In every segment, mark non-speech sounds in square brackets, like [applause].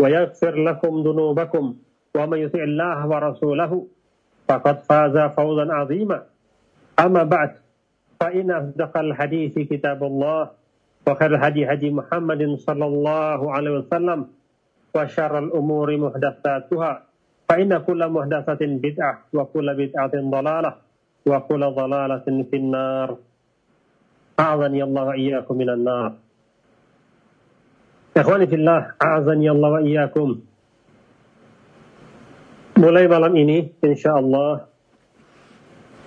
ويغفر لكم ذنوبكم ومن يطع الله ورسوله فقد فاز فوزا عظيما. أما بعد فإن أصدق الحديث كتاب الله وخير الهدي هدي محمد صلى الله عليه وسلم وشر الأمور محدثاتها فإن كل محدثة بدعة وكل بدعة ضلالة وكل ضلالة في النار. أعظني الله وإياكم من النار. Ikhwani fillah, a'azani Allah wa iyyakum. Mulai malam ini, insya Allah,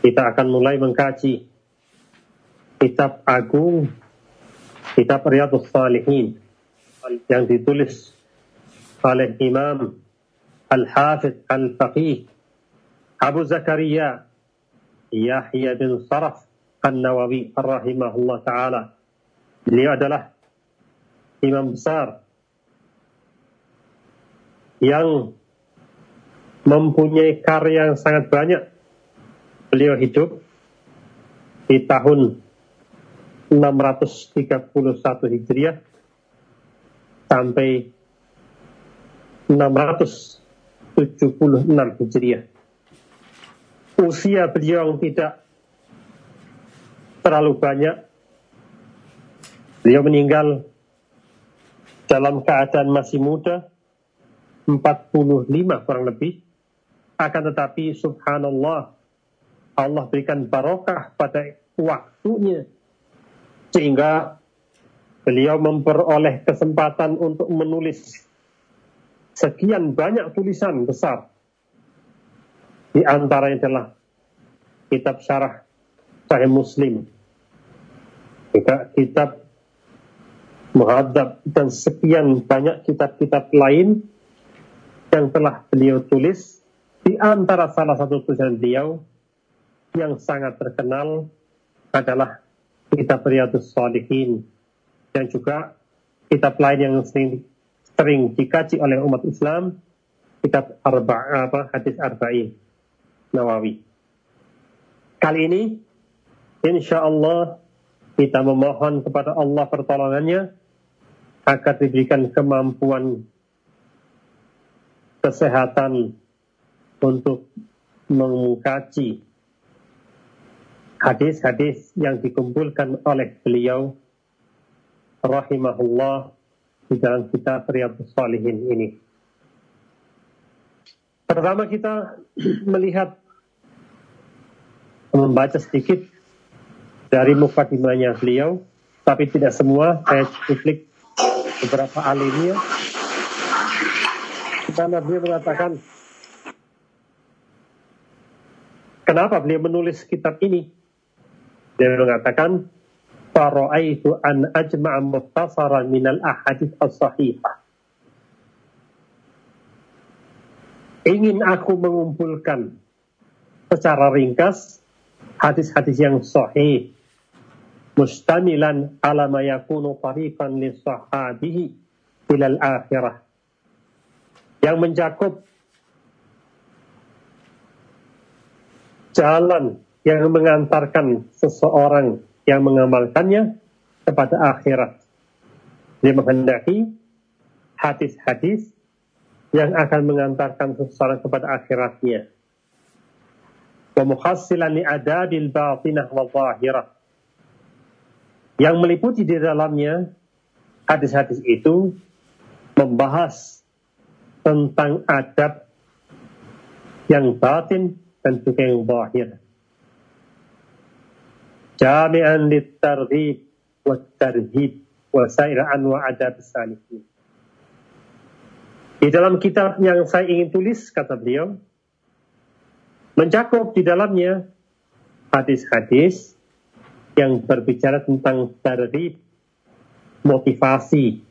kita akan mulai mengkaji kitab agung, kitab Riyadus Salihin, yang ditulis oleh Imam Al-Hafidh Al-Faqih Abu Zakaria Yahya bin Saraf An-Nawawi rahimahullah ta'ala. Beliau adalah imam besar yang mempunyai karya yang sangat banyak. Beliau hidup di tahun 631 Hijriah sampai 676 Hijriah. Usia beliau yang tidak terlalu banyak. Beliau meninggal dalam keadaan masih muda, 45 kurang lebih. Akan tetapi subhanallah, Allah berikan barokah pada waktunya. Sehingga beliau memperoleh kesempatan untuk menulis sekian banyak tulisan besar. Di antaranya adalah kitab syarah Sahih Muslim. Juga kitab Muhadzab dan sekian banyak kitab-kitab lain yang telah beliau tulis di antara salah satu tulisan beliau yang sangat terkenal adalah kitab Riyadus Salihin dan juga kitab lain yang sering, sering dikaji oleh umat Islam kitab Arba apa hadis Arba'in Nawawi. Kali ini insya Allah kita memohon kepada Allah pertolongannya agar diberikan kemampuan kesehatan untuk mengkaji hadis-hadis yang dikumpulkan oleh beliau rahimahullah di dalam kitab Riyadhus Salihin ini. Pertama kita [clears throat] melihat membaca sedikit dari mukadimahnya beliau, tapi tidak semua saya klik beberapa alimnya karena beliau mengatakan kenapa beliau menulis kitab ini? Dia mengatakan faraitu an ajma'a mukhtasaran minal ahadith as-sahihah. Ingin aku mengumpulkan secara ringkas hadis-hadis yang sahih mustamilan ala ma yakunu tariqan li sahabihi ilal akhirah yang mencakup jalan yang mengantarkan seseorang yang mengamalkannya kepada akhirat. Dia menghendaki hadis-hadis yang akan mengantarkan seseorang kepada akhiratnya. Wa mukhassilan li adadil batinah wa zahirah yang meliputi di dalamnya hadis-hadis itu membahas tentang adab yang batin dan juga yang zahir. Jami'an litarghib wa tarhib wa sair anwa adab salihin. Di dalam kitab yang saya ingin tulis, kata beliau, mencakup di dalamnya hadis-hadis yang berbicara tentang tarhib, motivasi,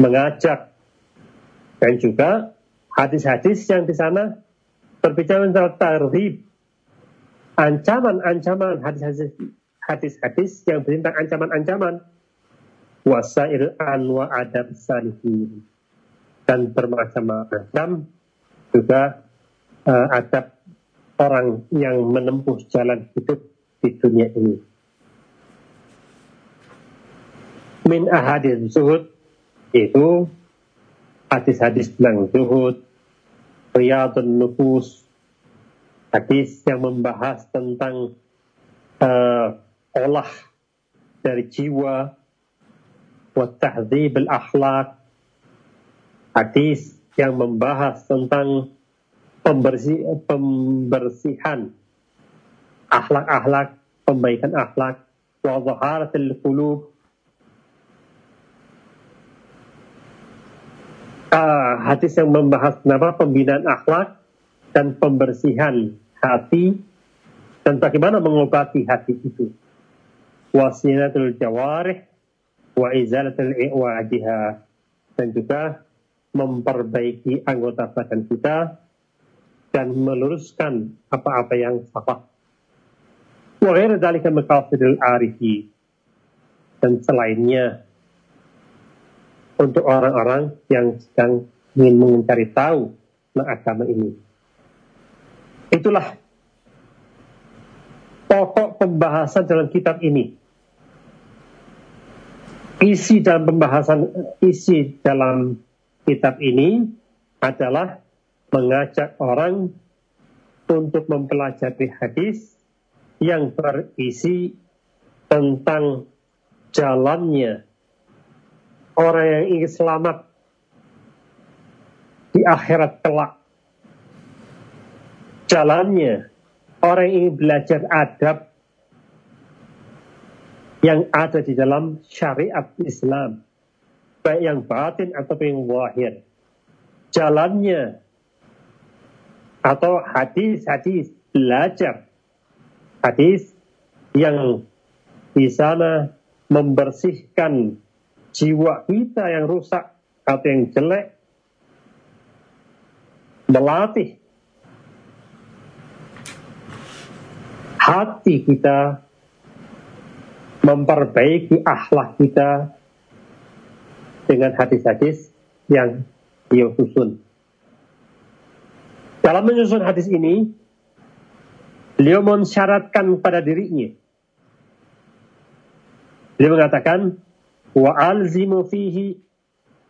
mengajak, dan juga hadis-hadis yang di sana berbicara tentang tarhib, ancaman-ancaman hadis-hadis hadis-hadis yang tentang ancaman-ancaman. Wasail anwa adab salihin. Dan bermacam-macam juga uh, adab orang yang menempuh jalan hidup di dunia ini. Min ahadis zuhud itu hadis-hadis tentang zuhud, riyadun nufus, hadis yang membahas tentang uh, olah dari jiwa, wa tahdzib al-akhlaq, hadis yang membahas tentang pembersih, pembersihan akhlak-akhlak, pembaikan akhlak, wa zaharatul qulub, uh, hadis yang membahas kenapa pembinaan akhlak dan pembersihan hati dan bagaimana mengobati hati itu. Wasilatul jawarih wa izalatul i'wadiha dan juga memperbaiki anggota badan kita dan meluruskan apa-apa yang salah. Ghairu dzalika maqasidul arifi dan selainnya untuk orang-orang yang sedang ingin mencari tahu tentang agama ini. Itulah pokok pembahasan dalam kitab ini. Isi dalam pembahasan isi dalam kitab ini adalah mengajak orang untuk mempelajari hadis yang berisi tentang jalannya orang yang ingin selamat di akhirat kelak. Jalannya orang yang ingin belajar adab yang ada di dalam syariat Islam, baik yang batin atau yang wahir. Jalannya atau hadis-hadis belajar hadis yang di sana membersihkan jiwa kita yang rusak atau yang jelek melatih hati kita memperbaiki akhlak kita dengan hadis-hadis yang dia susun. Dalam menyusun hadis ini, beliau mensyaratkan pada dirinya. Beliau mengatakan, wa alzimu fihi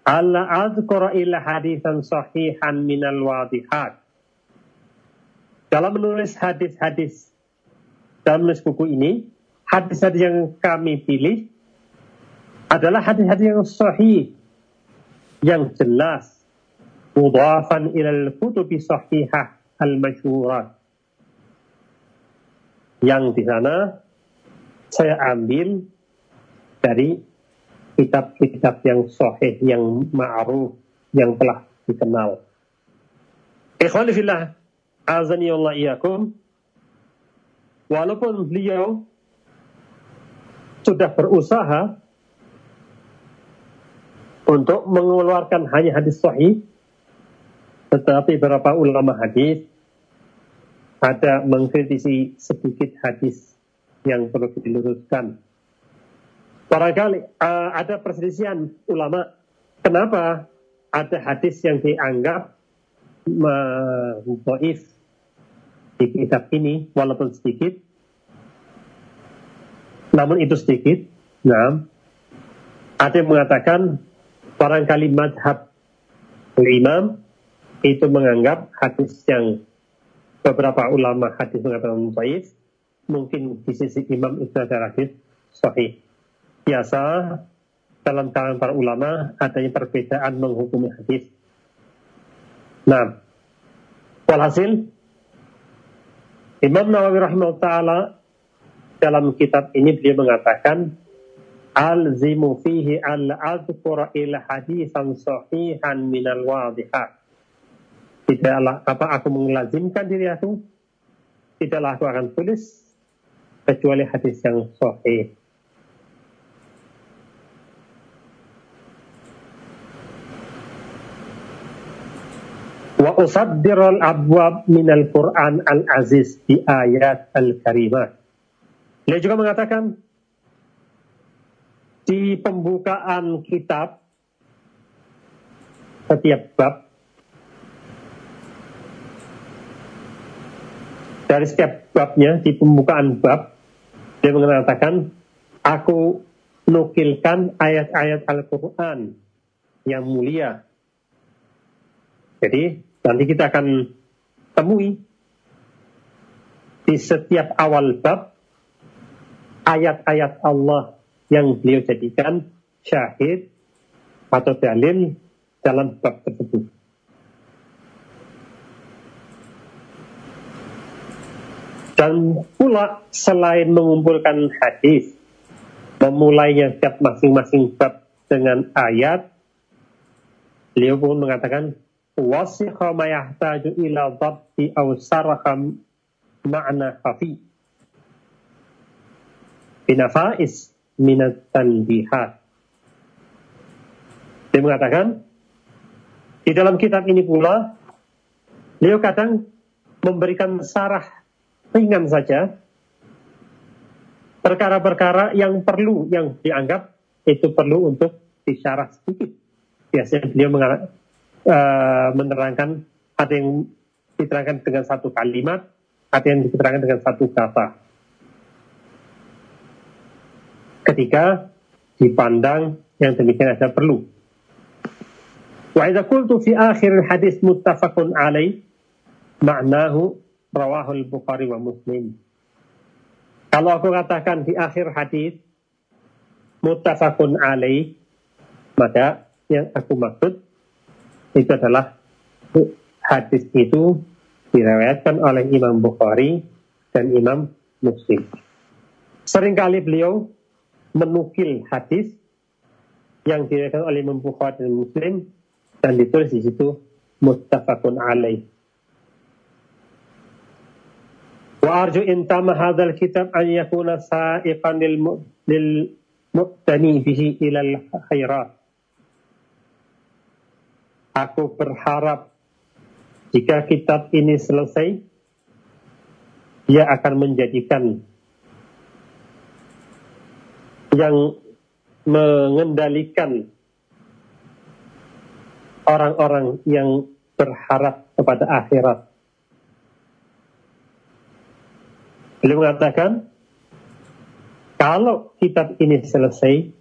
alla adhkura illa hadithan sahihan minal wadihat. Dalam menulis hadis-hadis dalam menulis buku ini, hadis-hadis yang kami pilih adalah hadis-hadis yang sahih, yang jelas, mudafan ilal kutubi sahihah al-masyhurat. Yang di sana saya ambil dari kitab-kitab yang sahih, yang ma'ruf, yang telah dikenal. Ikhwani fillah, azani Allah iyakum. Walaupun beliau sudah berusaha untuk mengeluarkan hanya hadis sahih, tetapi beberapa ulama hadis ada mengkritisi sedikit hadis yang perlu diluruskan Barangkali uh, ada perselisihan ulama. Kenapa ada hadis yang dianggap uh, di kitab ini walaupun sedikit. Namun itu sedikit. Nah, ada yang mengatakan barangkali madhab imam itu menganggap hadis yang beberapa ulama hadis mengatakan dhaif mungkin di sisi imam itu ada hadis sahih biasa dalam kalangan para ulama adanya perbedaan menghukumi hadis. Nah, walhasil Imam Nawawi rahimahullah taala dalam kitab ini beliau mengatakan alzimu fihi al azkura ila hadisan sahihan minal wadihat tidaklah apa aku mengelazimkan diri aku. Tidaklah aku akan tulis kecuali hadis yang sahih. Wa usaddirul abwab minal Qur'an al-aziz di ayat al-karimah. Beliau juga mengatakan di pembukaan kitab setiap bab dari setiap babnya di pembukaan bab dia mengatakan aku nukilkan ayat-ayat Al-Quran yang mulia jadi nanti kita akan temui di setiap awal bab ayat-ayat Allah yang beliau jadikan syahid atau dalil dalam bab tersebut. Dan pula selain mengumpulkan hadis, memulainya setiap masing-masing bab dengan ayat, beliau pun mengatakan, wasikha ma ila dhabti aw saraham ma'na khafi binafais minat tanbihat. Dia mengatakan, di dalam kitab ini pula, beliau kadang memberikan sarah ringan saja, perkara-perkara yang perlu, yang dianggap itu perlu untuk disyarah sedikit. Biasanya beliau uh, menerangkan ada yang diterangkan dengan satu kalimat, ada yang diterangkan dengan satu kata ketika dipandang yang demikian ada perlu. Wa idza qultu fi akhir hadis muttafaqun alaih ma'nahu rawahul Bukhari wa Muslim. Kalau aku katakan di akhir hadis muttafaqun alaih maka yang aku maksud itu adalah hadis itu diriwayatkan oleh Imam Bukhari dan Imam Muslim. Seringkali beliau menukil hadis yang diriwayatkan oleh Imam Bukhari dan Muslim dan ditulis di situ muttafaqun alaih. Intama hadzal kitab an yakuna sa'iqan lil lil muqtani bihi ilal khairat. Aku berharap jika kitab ini selesai, dia akan menjadikan yang mengendalikan orang-orang yang berharap kepada akhirat. Beliau mengatakan, kalau kitab ini selesai,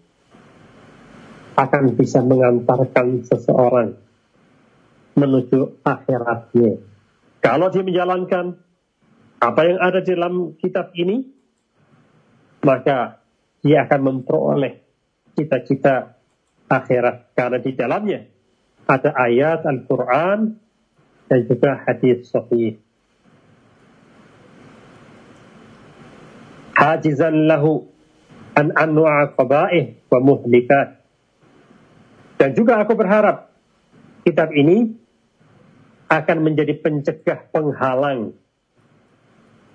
akan bisa mengantarkan seseorang menuju akhiratnya. Kalau dia menjalankan apa yang ada di dalam kitab ini, maka dia akan memperoleh cita-cita akhirat karena di dalamnya ada ayat Al-Quran dan juga hadis sahih. Hajizan lahu an anwa'a qaba'ih wa muhlikat. Dan juga aku berharap kitab ini akan menjadi pencegah penghalang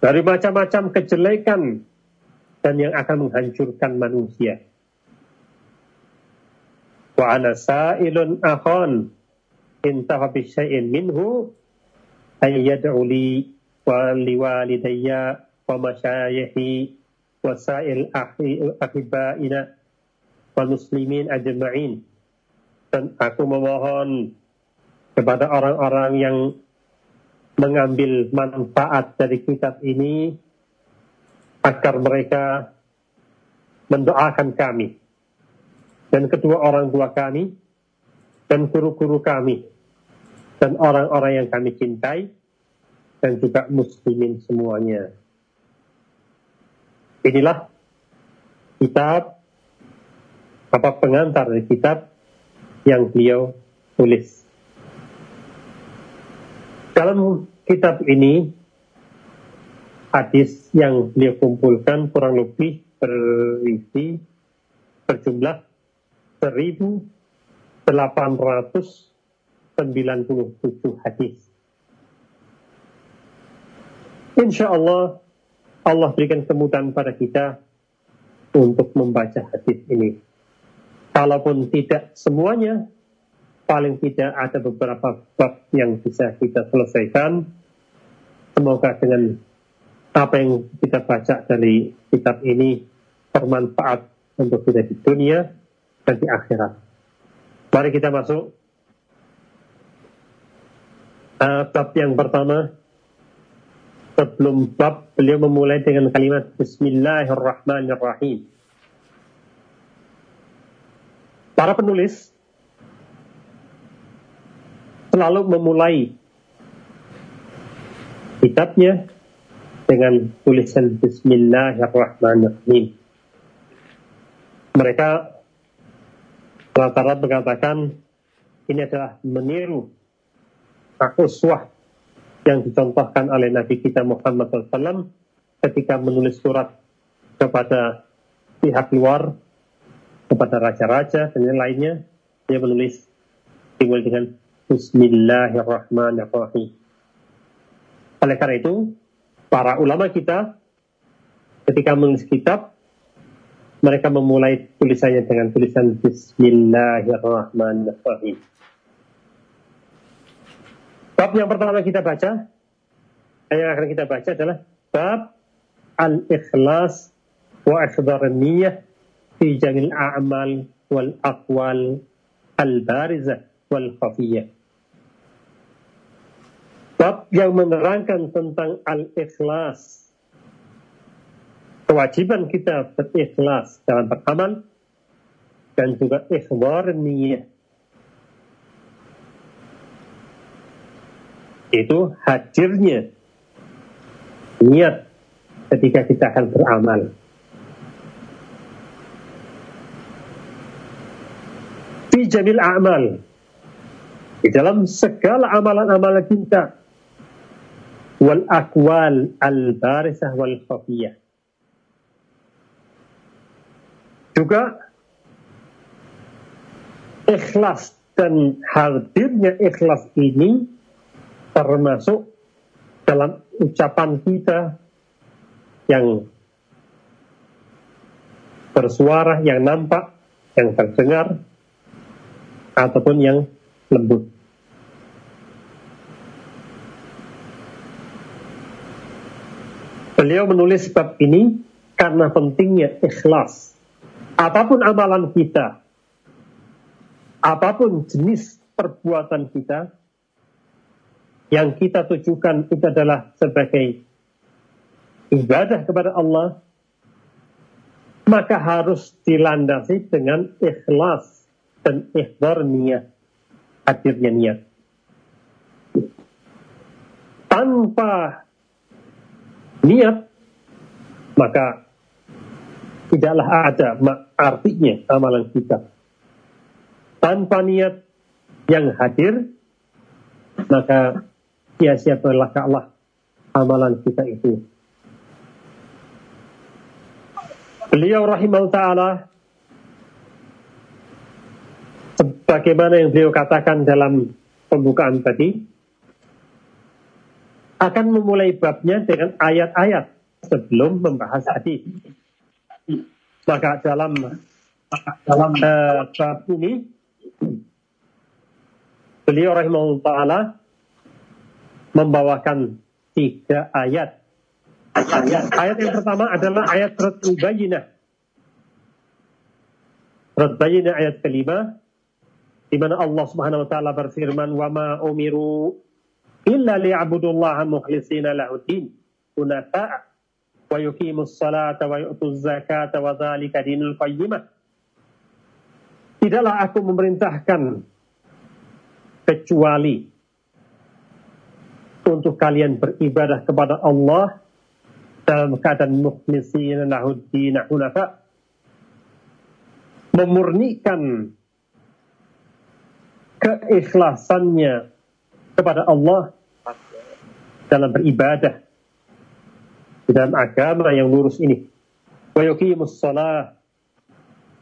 dari macam-macam kejelekan dan yang akan menghancurkan manusia. Wa ana sa'ilun akhon intaha bi syai'in minhu ay yad'u li wa liwalidayya ahibaina wa muslimin ajma'in. Dan aku memohon kepada orang-orang yang mengambil manfaat dari kitab ini agar mereka mendoakan kami dan kedua orang tua kami dan guru-guru kami dan orang-orang yang kami cintai dan juga muslimin semuanya. Inilah kitab apa pengantar dari kitab yang beliau tulis. Dalam kitab ini hadis yang beliau kumpulkan kurang lebih berisi berjumlah 1897 hadis. Insya Allah Allah berikan kemudahan pada kita untuk membaca hadis ini. Kalaupun tidak semuanya, paling tidak ada beberapa bab yang bisa kita selesaikan. Semoga dengan apa yang kita baca dari kitab ini bermanfaat untuk kita di dunia dan di akhirat. Mari kita masuk uh, bab yang pertama sebelum bab beliau memulai dengan kalimat Bismillahirrahmanirrahim. Para penulis selalu memulai kitabnya dengan tulisan Bismillahirrahmanirrahim. Mereka rata-rata mengatakan ini adalah meniru uswah yang dicontohkan oleh Nabi kita Muhammad SAW ketika menulis surat kepada pihak luar, kepada raja-raja dan lainnya, dia menulis dimulai dengan Bismillahirrahmanirrahim. Oleh karena itu, para ulama kita ketika menulis kitab, mereka memulai tulisannya dengan tulisan Bismillahirrahmanirrahim. Bab yang pertama kita baca, yang akan kita baca adalah bab al-ikhlas wa akhdar niyah fi jamil a'mal wal aqwal al-barizah wal khafiyah. Bab yang menerangkan tentang al-ikhlas. Kewajiban kita berikhlas dalam beramal dan juga ikhbar niyah itu hadirnya niat ketika kita akan beramal. Fi jamil amal. Di dalam segala amalan-amalan kita. Wal akwal al-barisah wal khafiyah. Juga ikhlas dan hadirnya ikhlas ini termasuk dalam ucapan kita yang bersuara, yang nampak, yang terdengar, ataupun yang lembut. Beliau menulis bab ini karena pentingnya ikhlas. Apa pun amalan kita, apa pun jenis perbuatan kita, yang kita tujukan itu adalah sebagai ibadah kepada Allah, maka harus dilandasi dengan ikhlas dan ikhbar niat, hadirnya niat. Tanpa niat, maka tidaklah ada artinya amalan kita. Tanpa niat yang hadir, maka sia-sia tolak Allah amalan kita itu. Beliau rahimahullah ta'ala sebagaimana yang beliau katakan dalam pembukaan tadi akan memulai babnya dengan ayat-ayat sebelum membahas hadis. Maka dalam dalam uh, bab ini beliau rahimahullah ta'ala membawakan tiga ayat. Ayat, ayat yang pertama adalah ayat surat Al-Bayyinah. Surat Bayyinah ayat kelima, di mana Allah Subhanahu wa taala berfirman, "Wa ma umiru illa liya'budullaha mukhlishina lahuddin, hunafa wa yuqimus salata wa yu'tuz zakata wa dzalika dinul qayyimah." Tidaklah aku memerintahkan kecuali untuk kalian beribadah kepada Allah dalam keadaan mukhlisin lahuddin hunafa. Memurnikan keikhlasannya kepada Allah dalam beribadah di dalam agama yang lurus ini. Wa yuqimus salah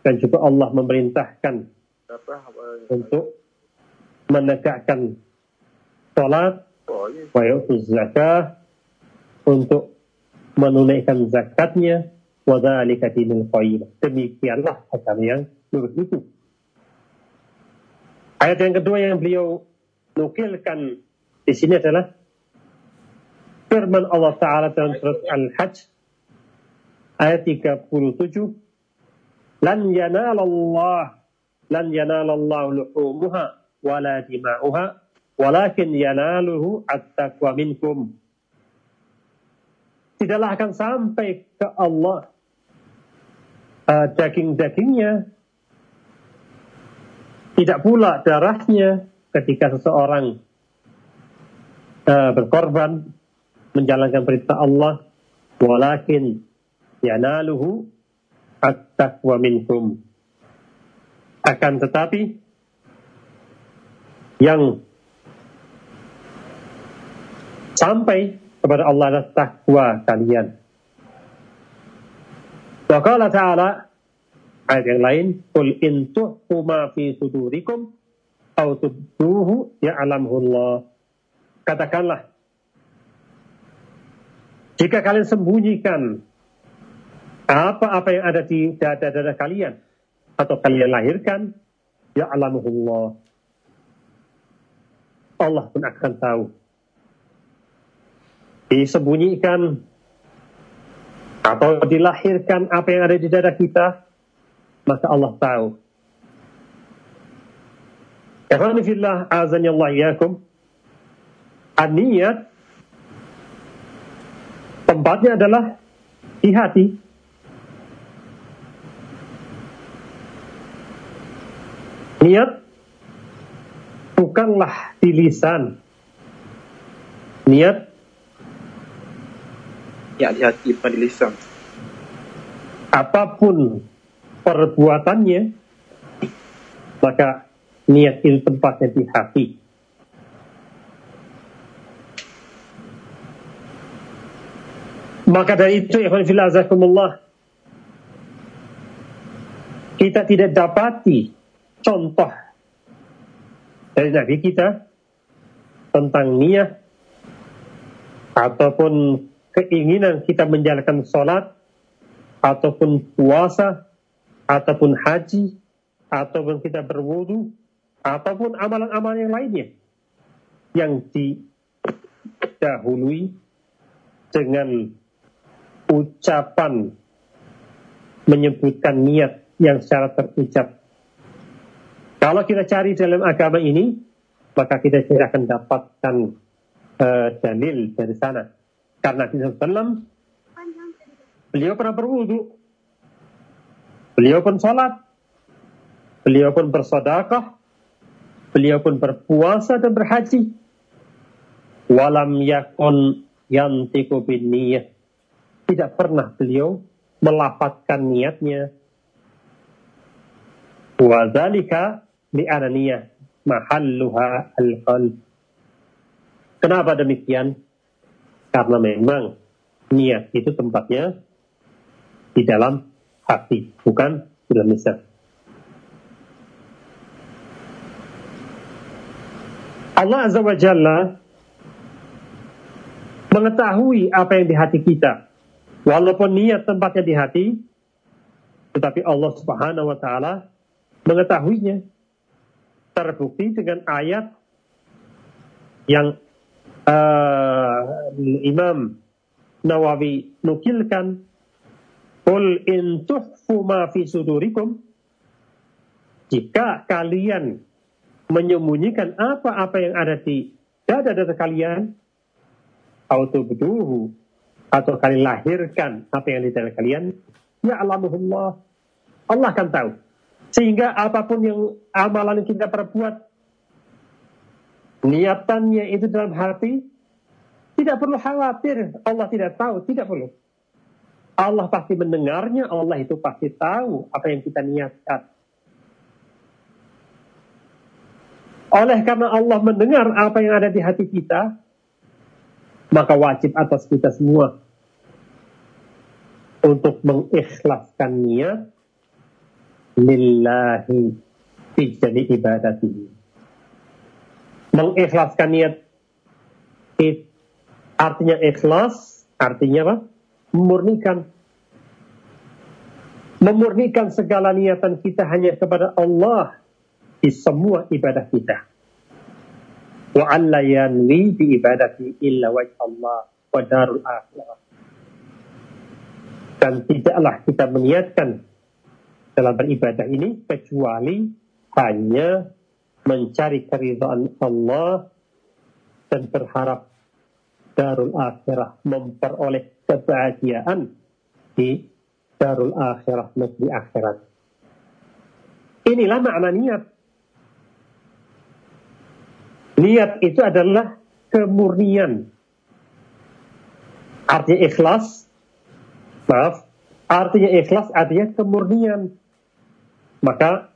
dan juga Allah memerintahkan untuk menegakkan salat wa zakah untuk menunaikan zakatnya wa dzalika dinul qayyim. Demikianlah agama yang lurus itu. Ayat yang kedua yang beliau nukilkan di sini adalah firman Allah Ta'ala dalam surat Al-Hajj ayat 37 lan yanalallah lan yanalallahu luhumuha wala dima'uha walakin yanaluhu at-taqwa minkum. Tidaklah akan sampai ke Allah uh, daging-dagingnya. Tidak pula darahnya ketika seseorang uh, berkorban menjalankan perintah Allah. Walakin yanaluhu at-taqwa minkum. Akan tetapi yang sampai kepada Allah adalah takwa kalian. Wa qala ta'ala ayat yang lain, "Qul in tuhfu ma fi sudurikum aw tubduhu ya'lamhu Allah." Katakanlah jika kalian sembunyikan apa-apa yang ada di dada-dada kalian atau kalian lahirkan, ya Allah. Allah pun akan tahu. Disembunyikan atau dilahirkan apa yang ada di dada kita, maka Allah tahu. Ikhwanifillah azan Allah yakum. An-niyat tempatnya adalah di hati. Niat bukanlah di lisan. Niat ya di hati bukan di lisan. Apa pun perbuatannya, maka niat itu tempatnya di hati. Maka dari itu, ikhwan filazakumullah, kita tidak dapati contoh dari Nabi kita tentang niat ataupun keinginan kita menjalankan sholat ataupun puasa ataupun haji ataupun kita berwudu ataupun amalan-amalan yang lainnya yang didahului dengan ucapan menyebutkan niat yang secara terucap. Kalau kita cari dalam agama ini, maka kita tidak akan dapatkan uh, dalil dari sana. Karena Nabi SAW, beliau pernah berwudu, beliau pun sholat, beliau pun bersodakah, beliau pun berpuasa dan berhaji. Walam yakun yantiku bin niyah tidak pernah beliau melafatkan niatnya. Wadzalika li ananiyah mahalluha al-qalb. Kenapa demikian? Karena memang niat itu tempatnya di dalam hati, bukan di dalam lisan. Allah Azza wa Jalla mengetahui apa yang di hati kita. Walaupun niat tempatnya di hati, tetapi Allah Subhanahu wa taala mengetahuinya. Terbukti dengan ayat yang Imam Nawawi nukilkan Qul in tuhfu ma fi sudurikum jika kalian menyembunyikan apa-apa yang ada di dada-dada kalian beduhu atau kalian lahirkan apa yang di dalam kalian, ya Allah Allah akan tahu. Sehingga apa pun yang amalan kita perbuat, niatannya itu dalam hati, tidak perlu khawatir. Allah tidak tahu, tidak perlu. Allah pasti mendengarnya, Allah itu pasti tahu apa yang kita niatkan. Oleh karena Allah mendengar apa yang ada di hati kita, maka wajib atas kita semua untuk mengikhlaskan niat lillahi fi ibadatihi Mengikhlaskan niat artinya ikhlas, artinya apa? Memurnikan. Memurnikan segala niatan kita hanya kepada Allah di semua ibadah kita. Wa alla yanwi bi ibadati illa wajh Allah wa darul akhirah dan tidaklah kita meniatkan dalam beribadah ini kecuali hanya mencari keridhaan Allah dan berharap darul akhirah memperoleh kebahagiaan di darul akhirah negeri akhirat. Inilah makna niat. Niat itu adalah kemurnian. Artinya ikhlas Maaf, artinya ikhlas artinya kemurnian. Maka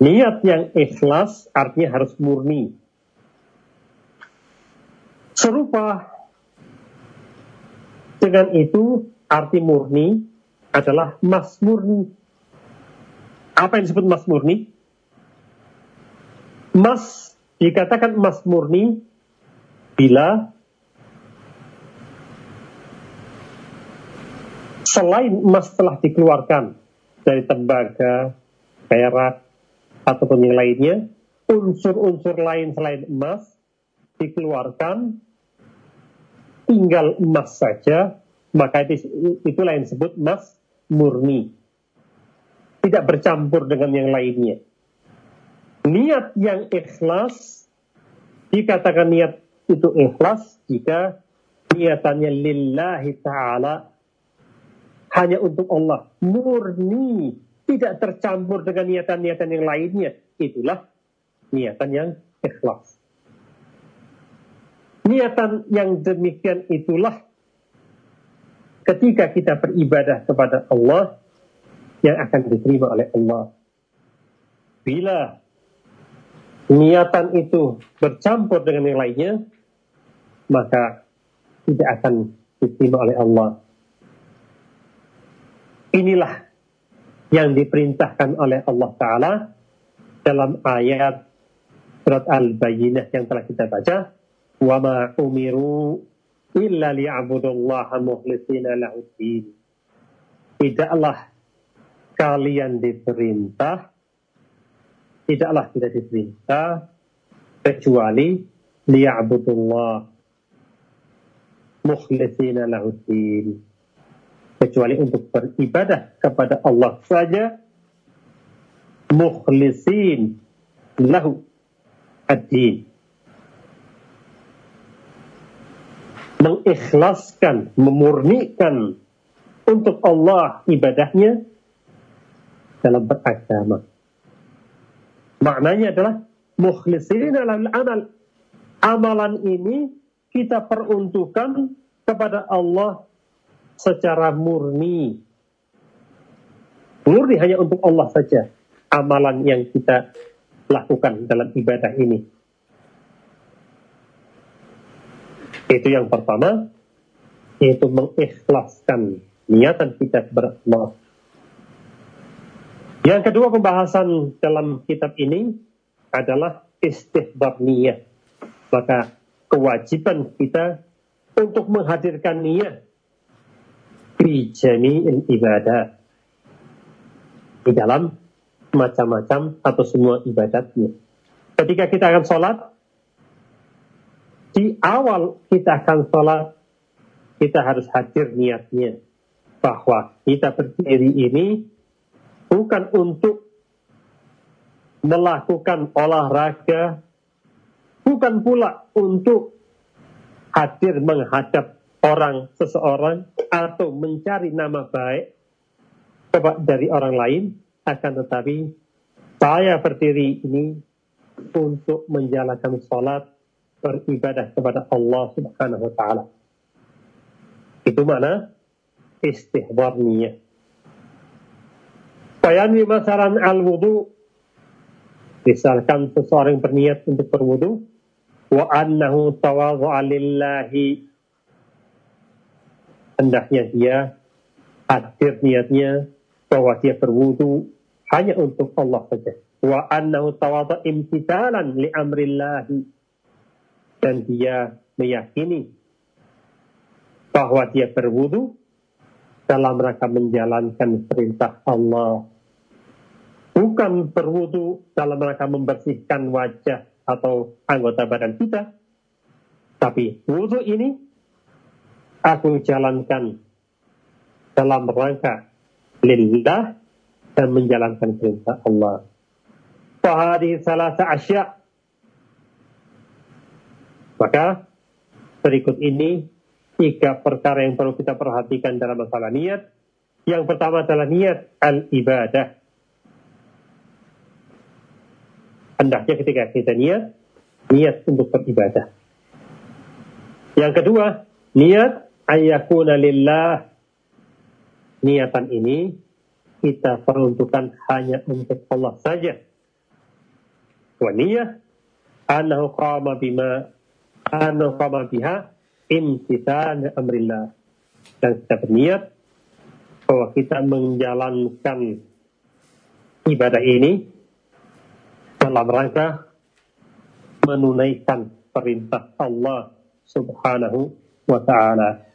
niat yang ikhlas artinya harus murni. Serupa dengan itu arti murni adalah mas murni. Apa yang disebut mas murni? Mas dikatakan mas murni bila selain emas telah dikeluarkan dari tembaga, perak, ataupun yang lainnya, unsur-unsur lain selain emas dikeluarkan, tinggal emas saja, maka itu, itulah yang disebut emas murni. Tidak bercampur dengan yang lainnya. Niat yang ikhlas, dikatakan niat itu ikhlas jika niatannya lillahi ta'ala hanya untuk Allah, murni, tidak tercampur dengan niatan-niatan yang lainnya. Itulah niatan yang ikhlas. Niatan yang demikian itulah ketika kita beribadah kepada Allah yang akan diterima oleh Allah. Bila niatan itu bercampur dengan yang lainnya, maka tidak akan diterima oleh Allah. Inilah yang diperintahkan oleh Allah Ta'ala dalam ayat surat Al-Bayyinah yang telah kita baca. Wa ma umiru illa li'abudullaha muhlisina lahuddin. Tidaklah kalian diperintah, tidaklah tidak diperintah, kecuali li'abudullah mukhlisina lahuddin kecuali untuk beribadah kepada Allah saja mukhlisin lahu ad-din. Mengikhlaskan memurnikan untuk Allah ibadahnya dalam beragama. Maknanya adalah mukhlisin lahu amal. Amalan ini kita peruntukkan kepada Allah secara murni. Murni hanya untuk Allah saja amalan yang kita lakukan dalam ibadah ini. Itu yang pertama, yaitu mengikhlaskan niatan kita kepada. Yang kedua pembahasan dalam kitab ini adalah istihbar niat. Maka kewajiban kita untuk menghadirkan niat fi jami'il ibadah di dalam macam-macam atau semua ibadatnya. Ketika kita akan sholat, di awal kita akan sholat, kita harus hadir niatnya. Bahwa kita berdiri ini bukan untuk melakukan olahraga, bukan pula untuk hadir menghadap orang seseorang atau mencari nama baik dari orang lain. Akan tetapi saya berdiri ini untuk menjalankan sholat beribadah kepada Allah subhanahu wa ta'ala. Itu mana? Istihbar niat bayan masalan al-wudu. Misalkan seseorang berniat untuk berwudu, wa annahu tawadhu'a lillahi hendaknya dia hadir niatnya bahwa dia berwudu hanya untuk Allah saja. Wa annahu tawadha imtithalan li amrillahi. Dan dia meyakini bahwa dia berwudu dalam rangka menjalankan perintah Allah. Bukan berwudu dalam rangka membersihkan wajah atau anggota badan kita, tapi wudu ini aku jalankan dalam rangka lillah dan menjalankan perintah Allah. Fahadi salah asya. Maka berikut ini tiga perkara yang perlu kita perhatikan dalam masalah niat. Yang pertama adalah niat al-ibadah. hendaknya ketika kita niat, niat untuk beribadah. Yang kedua, niat ayakuna lillah. Niatan ini kita peruntukkan hanya untuk Allah saja. Wa niyah anahu qama bima anahu qama biha imtithan amrillah. Dan kita berniat bahwa kita menjalankan ibadah ini dalam rangka menunaikan perintah Allah Subhanahu wa taala.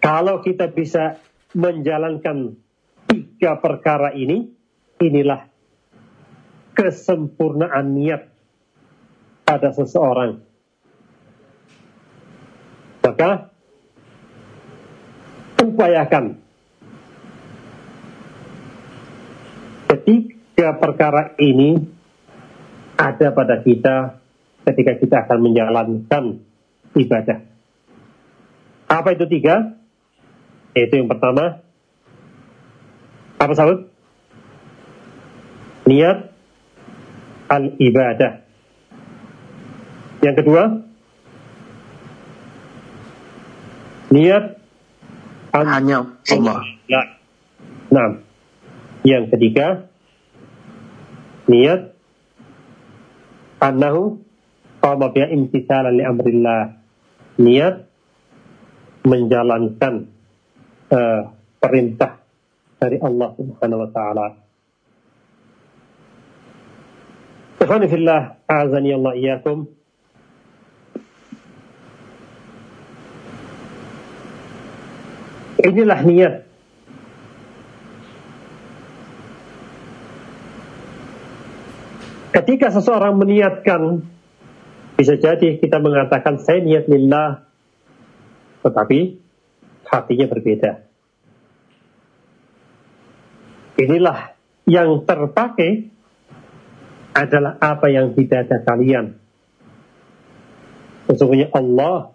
Kalau kita bisa menjalankan tiga perkara ini, inilah kesempurnaan niat pada seseorang. Maka upayakan ketiga perkara ini ada pada kita ketika kita akan menjalankan ibadah. Apa itu tiga? Itu yang pertama. Apa sahabat? Niat al-ibadah. Yang kedua, niat hanya Allah. Nah, yang ketiga, niat annahu qama bi imtithalan li amrillah niat menjalankan uh, perintah dari Allah Subhanahu wa taala. Ikhwani fillah, azani Allah iyyakum. Inilah niat Ketika seseorang meniatkan, bisa jadi kita mengatakan saya niat lillah, tetapi hatinya berbeda. Inilah yang terpakai adalah apa yang tidak ada kalian. Sesungguhnya Allah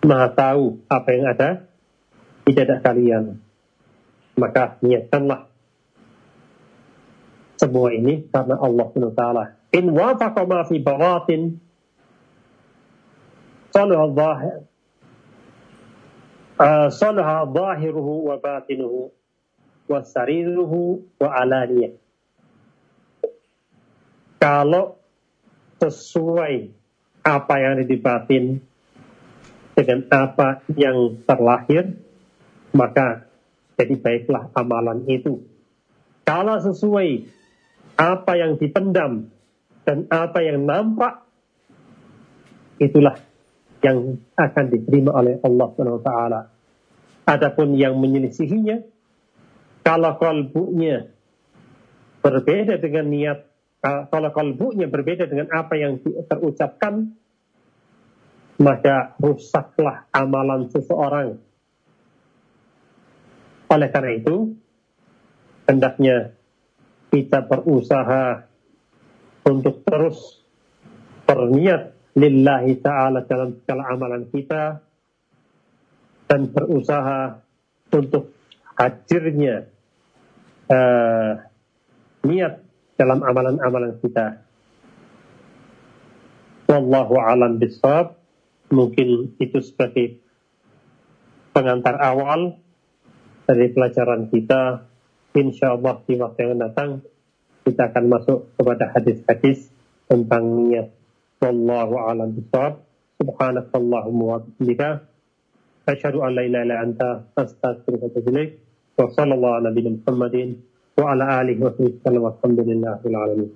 Maha tahu apa yang ada di dada kalian. Maka niatkanlah semua ini karena Allah SWT. In wafaqa ma fi salaha alaniyah. Kalau sesuai apa yang ada di batin dengan apa yang terlahir, maka jadi baiklah amalan itu. Kalau sesuai apa yang dipendam dan apa yang nampak itulah yang akan diterima oleh Allah Subhanahu wa taala. Adapun yang menyelisihinya kalau kalbunya berbeda dengan niat kalau kalbunya berbeda dengan apa yang terucapkan maka rusaklah amalan seseorang. Oleh karena itu, hendaknya kita berusaha untuk terus berniat lillahi ta'ala dalam segala amalan kita dan berusaha untuk hadirnya uh, niat dalam amalan-amalan kita. Wallahu alam bisawab. Mungkin itu sebagai pengantar awal dari pelajaran kita insya Allah di waktu yang datang kita akan masuk kepada hadis-hadis tentang niat. Wallahu a'lam bishawab. Subhanakallahumma wa bihamdika asyhadu an la ilaha illa anta astaghfiruka wa atubu ilaik. Wa sallallahu ala nabiyina Muhammadin wa ala alihi wa sahbihi wa sallam. Alhamdulillahil alamin.